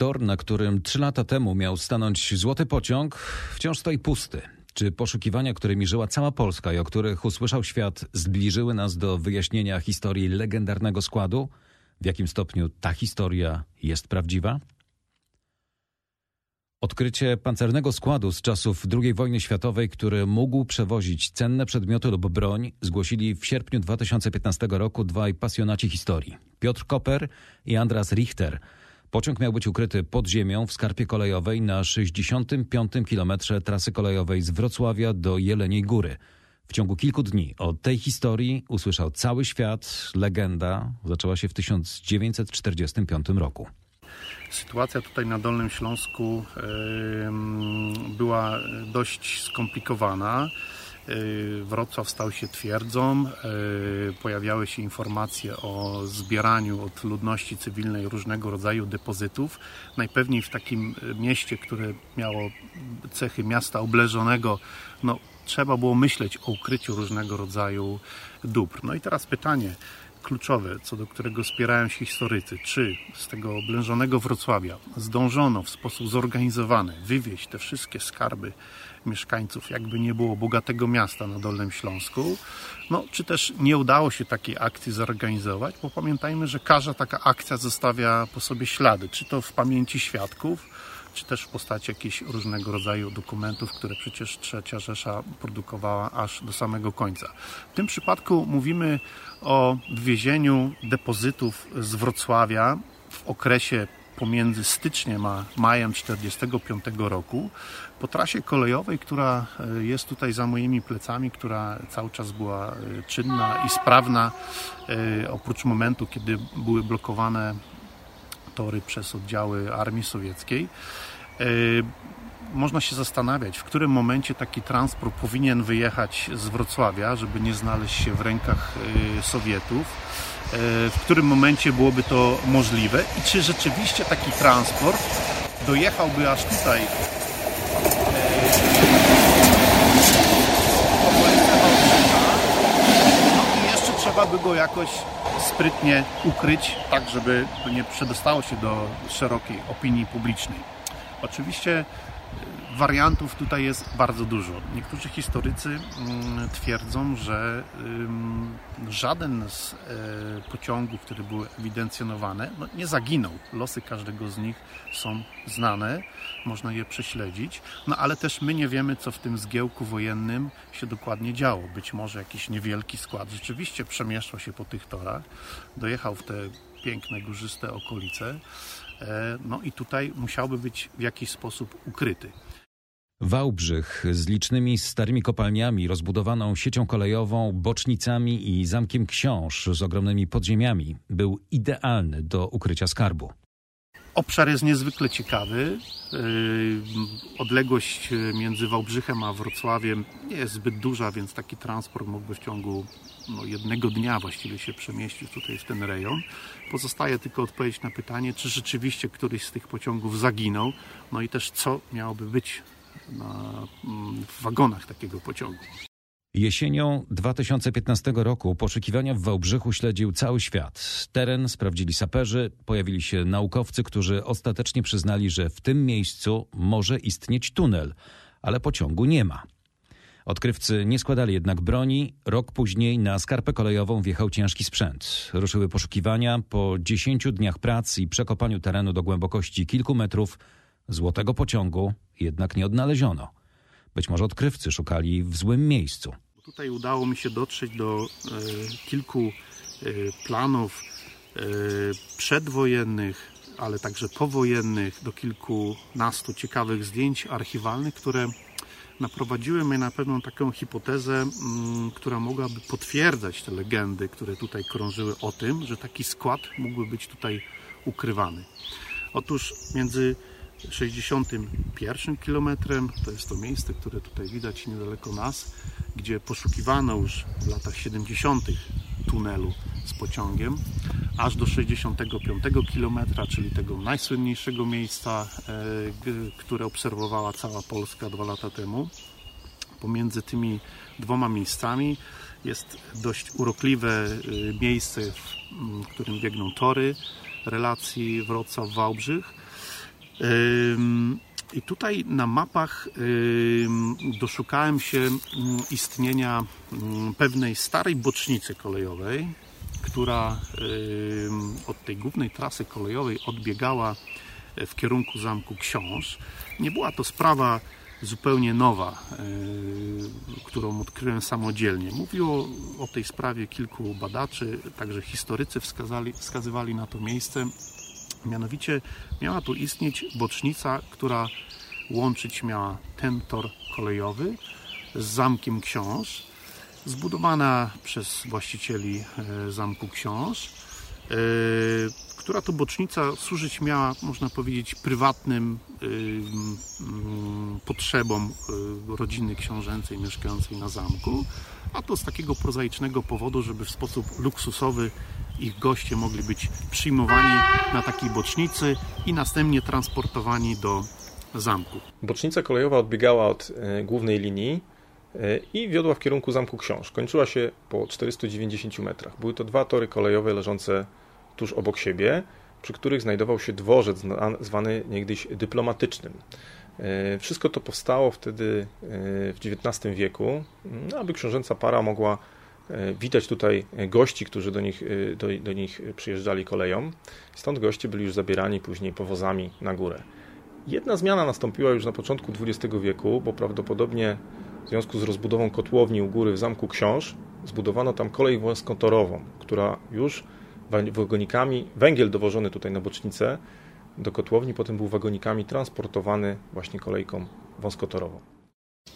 Tor, na którym trzy lata temu miał stanąć złoty pociąg, wciąż stoi pusty. Czy poszukiwania, którymi żyła cała Polska i o których usłyszał świat, zbliżyły nas do wyjaśnienia historii legendarnego składu? W jakim stopniu ta historia jest prawdziwa? Odkrycie pancernego składu z czasów II wojny światowej, który mógł przewozić cenne przedmioty lub broń, zgłosili w sierpniu 2015 roku dwaj pasjonaci historii: Piotr Koper i Andras Richter. Pociąg miał być ukryty pod ziemią w skarpie kolejowej na 65 kilometrze trasy kolejowej z Wrocławia do Jeleniej Góry. W ciągu kilku dni o tej historii usłyszał cały świat. Legenda zaczęła się w 1945 roku. Sytuacja tutaj na Dolnym Śląsku była dość skomplikowana. E, Wrocław stał się twierdzą. E, pojawiały się informacje o zbieraniu od ludności cywilnej różnego rodzaju depozytów. Najpewniej w takim mieście, które miało cechy miasta obleżonego, no, trzeba było myśleć o ukryciu różnego rodzaju dóbr. No i teraz pytanie, kluczowe, co do którego spierają się historycy, czy z tego oblężonego Wrocławia zdążono w sposób zorganizowany wywieźć te wszystkie skarby mieszkańców, jakby nie było bogatego miasta na Dolnym Śląsku, no, czy też nie udało się takiej akcji zorganizować, bo pamiętajmy, że każda taka akcja zostawia po sobie ślady, czy to w pamięci świadków, czy też w postaci jakichś różnego rodzaju dokumentów, które przecież Trzecia Rzesza produkowała aż do samego końca. W tym przypadku mówimy o wywiezieniu depozytów z Wrocławia w okresie pomiędzy styczniem a majem 1945 roku po trasie kolejowej, która e, jest tutaj za moimi plecami, która cały czas była e, czynna i sprawna, e, oprócz momentu, kiedy były blokowane tory przez oddziały armii sowieckiej. Można się zastanawiać, w którym momencie taki transport powinien wyjechać z Wrocławia, żeby nie znaleźć się w rękach Sowietów. W którym momencie byłoby to możliwe? I czy rzeczywiście taki transport dojechałby aż tutaj? No trzeba by go jakoś sprytnie ukryć, tak żeby to nie przedostało się do szerokiej opinii publicznej. Oczywiście Wariantów tutaj jest bardzo dużo. Niektórzy historycy mm, twierdzą, że żaden z e, pociągów, które były ewidencjonowane, no nie zaginął. Losy każdego z nich są znane, można je prześledzić, no ale też my nie wiemy, co w tym zgiełku wojennym się dokładnie działo. Być może jakiś niewielki skład rzeczywiście przemieszczał się po tych torach, dojechał w te piękne, górzyste okolice, no i tutaj musiałby być w jakiś sposób ukryty. Wałbrzych z licznymi starymi kopalniami, rozbudowaną siecią kolejową, bocznicami i zamkiem książ z ogromnymi podziemiami był idealny do ukrycia skarbu. Obszar jest niezwykle ciekawy. Yy, odległość między Wałbrzychem a Wrocławiem nie jest zbyt duża, więc taki transport mógłby w ciągu no, jednego dnia właściwie się przemieścić tutaj w ten rejon. Pozostaje tylko odpowiedzieć na pytanie, czy rzeczywiście któryś z tych pociągów zaginął, no i też co miałoby być na, mm, w wagonach takiego pociągu. Jesienią 2015 roku poszukiwania w Wałbrzychu śledził cały świat. Teren sprawdzili saperzy, pojawili się naukowcy, którzy ostatecznie przyznali, że w tym miejscu może istnieć tunel, ale pociągu nie ma. Odkrywcy nie składali jednak broni. Rok później na skarpę kolejową wjechał ciężki sprzęt. Ruszyły poszukiwania. Po 10 dniach pracy i przekopaniu terenu do głębokości kilku metrów Złotego pociągu jednak nie odnaleziono. Być może odkrywcy szukali w złym miejscu. Tutaj udało mi się dotrzeć do e, kilku e, planów e, przedwojennych, ale także powojennych, do kilkunastu ciekawych zdjęć archiwalnych, które naprowadziły mnie na pewną taką hipotezę, mm, która mogłaby potwierdzać te legendy, które tutaj krążyły o tym, że taki skład mógłby być tutaj ukrywany. Otóż między 61 kilometrem. To jest to miejsce, które tutaj widać niedaleko nas, gdzie poszukiwano już w latach 70. tunelu z pociągiem, aż do 65 kilometra, czyli tego najsłynniejszego miejsca, e, które obserwowała cała Polska dwa lata temu. Pomiędzy tymi dwoma miejscami jest dość urokliwe e, miejsce, w którym biegną tory relacji Wrocław-Wałbrzych I tutaj na mapach doszukałem się mm, istnienia mm, pewnej starej bocznicy kolejowej, która od tej głównej trasy kolejowej odbiegała w kierunku Zamku Książ. Nie była to sprawa zupełnie nowa, którą odkryłem samodzielnie. Mówiło o tej sprawie kilku badaczy, także historycy wskazali, wskazywali na to miejsce. Mianowicie miała tu istnieć bocznica, która łączyć miała ten tor kolejowy z Zamkiem Książ, zbudowana przez właścicieli e, Zamku Książ, e, która to bocznica służyć miała, można powiedzieć, prywatnym e, mm, potrzebom rodziny książęcej mieszkającej na zamku, a to z takiego prozaicznego powodu, żeby w sposób luksusowy ich goście mogli być przyjmowani na takiej bocznicy i następnie transportowani do zamku. Bocznica kolejowa odbiegała od e, głównej linii e, i wiodła w kierunku Zamku Książ. Kończyła się po 490 metrach. Były to dwa tory kolejowe leżące tuż obok siebie, przy których znajdował się dworzec zwany niegdyś dyplomatycznym. E, wszystko to powstało wtedy w XIX wieku, aby książęca para mogła witać tutaj gości, którzy do nich, do, do nich przyjeżdżali koleją. Stąd goście byli już zabierani później powozami na górę. Jedna zmiana nastąpiła już na początku XX wieku, bo prawdopodobnie w związku z rozbudową kotłowni u góry w Zamku Książ zbudowano tam kolej wąskotorową, która już wagonikami, węgiel dowożony tutaj na bocznicę do kotłowni, potem był wagonikami transportowany właśnie kolejką wąskotorową.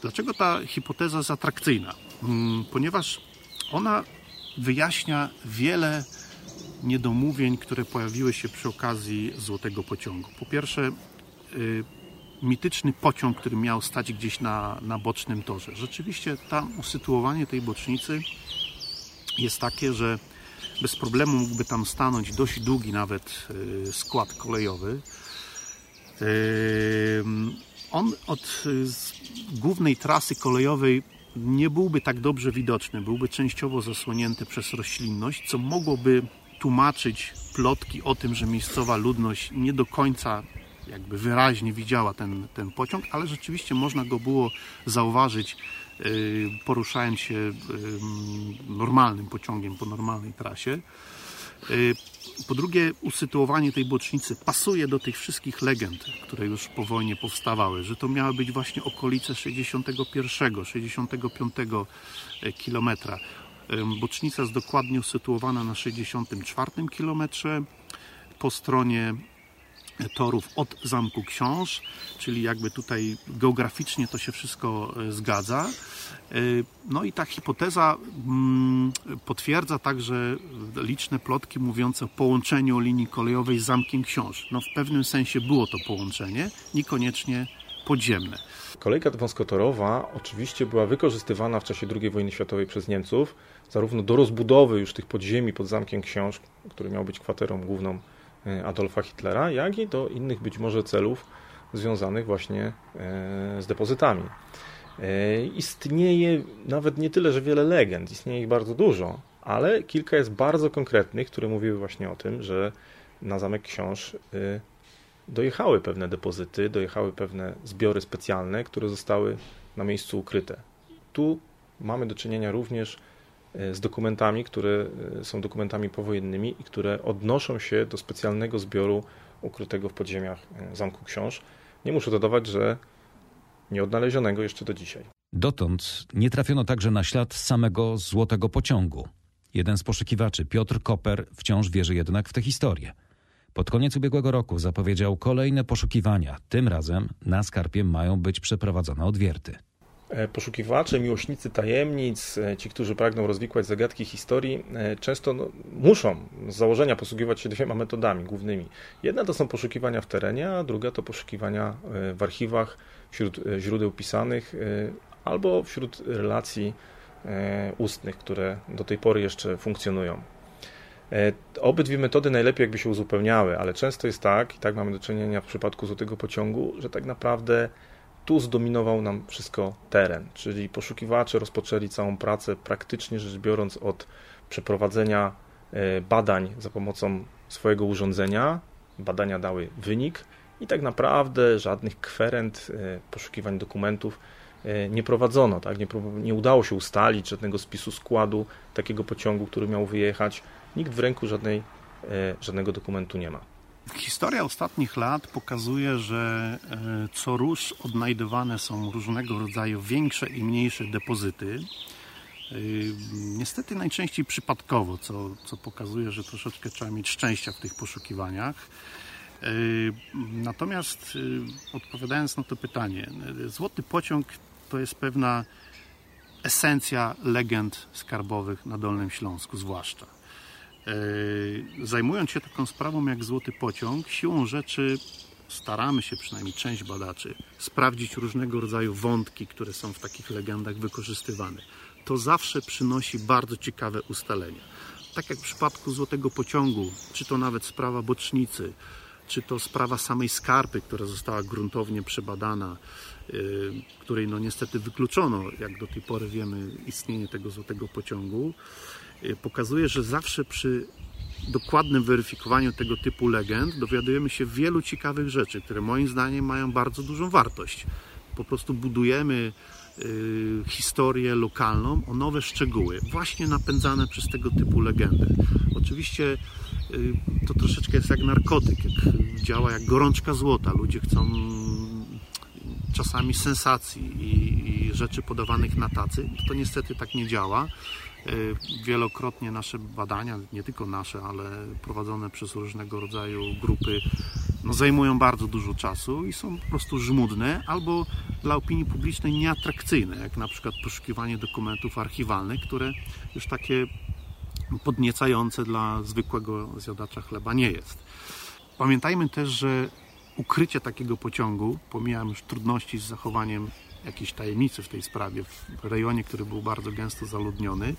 Dlaczego ta hipoteza jest atrakcyjna? Mm, ponieważ ona wyjaśnia wiele niedomówień, które pojawiły się przy okazji Złotego Pociągu. Po pierwsze, Y, mityczny pociąg, który miał stać gdzieś na, na bocznym torze. Rzeczywiście tam usytuowanie tej bocznicy jest takie, że bez problemu mógłby tam stanąć dość długi nawet y, skład kolejowy. Y, on od głównej trasy kolejowej nie byłby tak dobrze widoczny, byłby częściowo zasłonięty przez roślinność, co mogłoby tłumaczyć plotki o tym, że miejscowa ludność nie do końca jakby wyraźnie widziała ten, ten pociąg, ale rzeczywiście można go było zauważyć y, poruszając się normalnym pociągiem po normalnej trasie. Y, po drugie, usytuowanie tej bocznicy pasuje do tych wszystkich legend, które już po wojnie powstawały, że to miały być właśnie okolice 61, 65 kilometra. Bocznica jest dokładnie usytuowana na 64 kilometrze po stronie torów od Zamku Książ, czyli jakby tutaj geograficznie to się wszystko e, zgadza. E, no i ta hipoteza mm, potwierdza także liczne plotki mówiące o połączeniu linii kolejowej z Zamkiem Książ. No w pewnym sensie było to połączenie, niekoniecznie podziemne. Kolejka wąskotorowa oczywiście była wykorzystywana w czasie II wojny światowej przez Niemców, zarówno do rozbudowy już tych podziemi pod Zamkiem Książ, który miał być kwaterą główną Adolfa Hitlera, jak i do innych być może celów związanych właśnie e, z depozytami. E, istnieje nawet nie tyle, że wiele legend, istnieje ich bardzo dużo, ale kilka jest bardzo konkretnych, które mówiły właśnie o tym, że na Zamek Książ dojechały pewne depozyty, dojechały pewne zbiory specjalne, które zostały na miejscu ukryte. Tu mamy do czynienia również z dokumentami, które e, są dokumentami powojennymi i które odnoszą się do specjalnego zbioru ukrytego w podziemiach e, Zamku Książ. Nie muszę dodawać, że nieodnalezionego jeszcze do dzisiaj. Dotąd nie trafiono także na ślad samego złotego pociągu. Jeden z poszukiwaczy, Piotr Koper, wciąż wierzy jednak w tę historię. Pod koniec ubiegłego roku zapowiedział kolejne poszukiwania. Tym razem na skarpie mają być przeprowadzone odwierty. E, poszukiwacze, miłośnicy tajemnic, e, ci, którzy pragną rozwikłać zagadki historii, e, często no, muszą z założenia posługiwać się dwiema metodami głównymi. Jedna to są poszukiwania w terenie, a druga to poszukiwania w archiwach, wśród źródeł pisanych albo wśród relacji ustnych, które do tej pory jeszcze funkcjonują. Obydwie metody najlepiej jakby się uzupełniały, ale często jest tak, i tak mamy do czynienia w przypadku Złotego Pociągu, że tak naprawdę tu zdominował nam wszystko teren, czyli poszukiwacze rozpoczęli całą pracę praktycznie rzecz biorąc od przeprowadzenia e, badań za pomocą swojego urządzenia. Badania dały wynik i tak naprawdę żadnych kwerent, poszukiwań dokumentów nie prowadzono. Tak? Nie, nie udało się ustalić żadnego spisu składu takiego pociągu, który miał wyjechać. Nikt w ręku żadnej, żadnego dokumentu nie ma. Historia ostatnich lat pokazuje, że e, co róż odnajdywane są różnego rodzaju większe i mniejsze depozyty. E, niestety najczęściej przypadkowo, co, co pokazuje, że troszeczkę trzeba mieć szczęścia w tych poszukiwaniach. E, natomiast odpowiadając na to pytanie, Złoty Pociąg to jest pewna esencja legend skarbowych na Dolnym Śląsku zwłaszcza. E, zajmując się taką sprawą jak Złoty Pociąg, siłą rzeczy staramy się, przynajmniej część badaczy, sprawdzić różnego rodzaju wątki, które są w takich legendach wykorzystywane. To zawsze przynosi bardzo ciekawe ustalenia. Tak jak w przypadku Złotego Pociągu, czy to nawet sprawa bocznicy, czy to sprawa samej skarpy, która została gruntownie przebadana, yy, której no niestety wykluczono, jak do tej pory wiemy, istnienie tego złotego pociągu. Y, pokazuje, że zawsze przy dokładnym weryfikowaniu tego typu legend dowiadujemy się wielu ciekawych rzeczy, które moim zdaniem mają bardzo dużą wartość. Po prostu budujemy y, historię lokalną o nowe szczegóły, właśnie napędzane przez tego typu legendy. Oczywiście y, to troszeczkę jest jak narkotyk, jak, działa jak gorączka złota. Ludzie chcą czasami sensacji i, i rzeczy podawanych na tacy. To niestety tak nie działa. Y, wielokrotnie nasze badania, nie tylko nasze, ale prowadzone przez różnego rodzaju grupy, no, zajmują bardzo dużo czasu i są po prostu żmudne albo dla opinii publicznej nieatrakcyjne, jak na przykład poszukiwanie dokumentów archiwalnych, które już takie podniecające dla zwykłego zjadacza chleba nie jest. Pamiętajmy też, że ukrycie takiego pociągu, pomijam już trudności z zachowaniem jakiejś tajemnicy w tej sprawie, w rejonie, który był bardzo gęsto zaludniony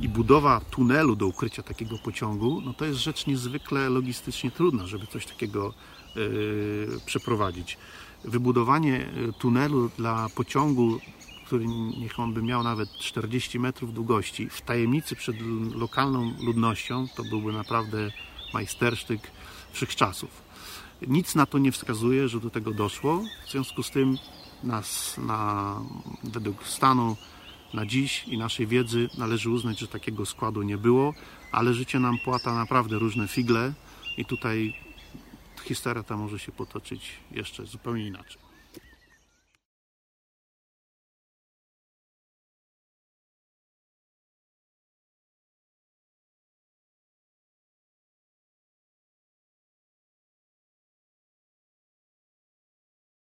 i budowa tunelu do ukrycia takiego pociągu, no to jest rzecz niezwykle logistycznie trudna, żeby coś takiego yy, przeprowadzić. Wybudowanie e, tunelu dla pociągu, który niech on by miał nawet 40 metrów długości, w tajemnicy przed lokalną ludnością, to byłby naprawdę majstersztyk wszechczasów. Nic na to nie wskazuje, że do tego doszło. W związku z tym nas na, według stanu na dziś i naszej wiedzy należy uznać, że takiego składu nie było, ale życie nam płata naprawdę różne figle i tutaj historia ta może się potoczyć jeszcze zupełnie inaczej.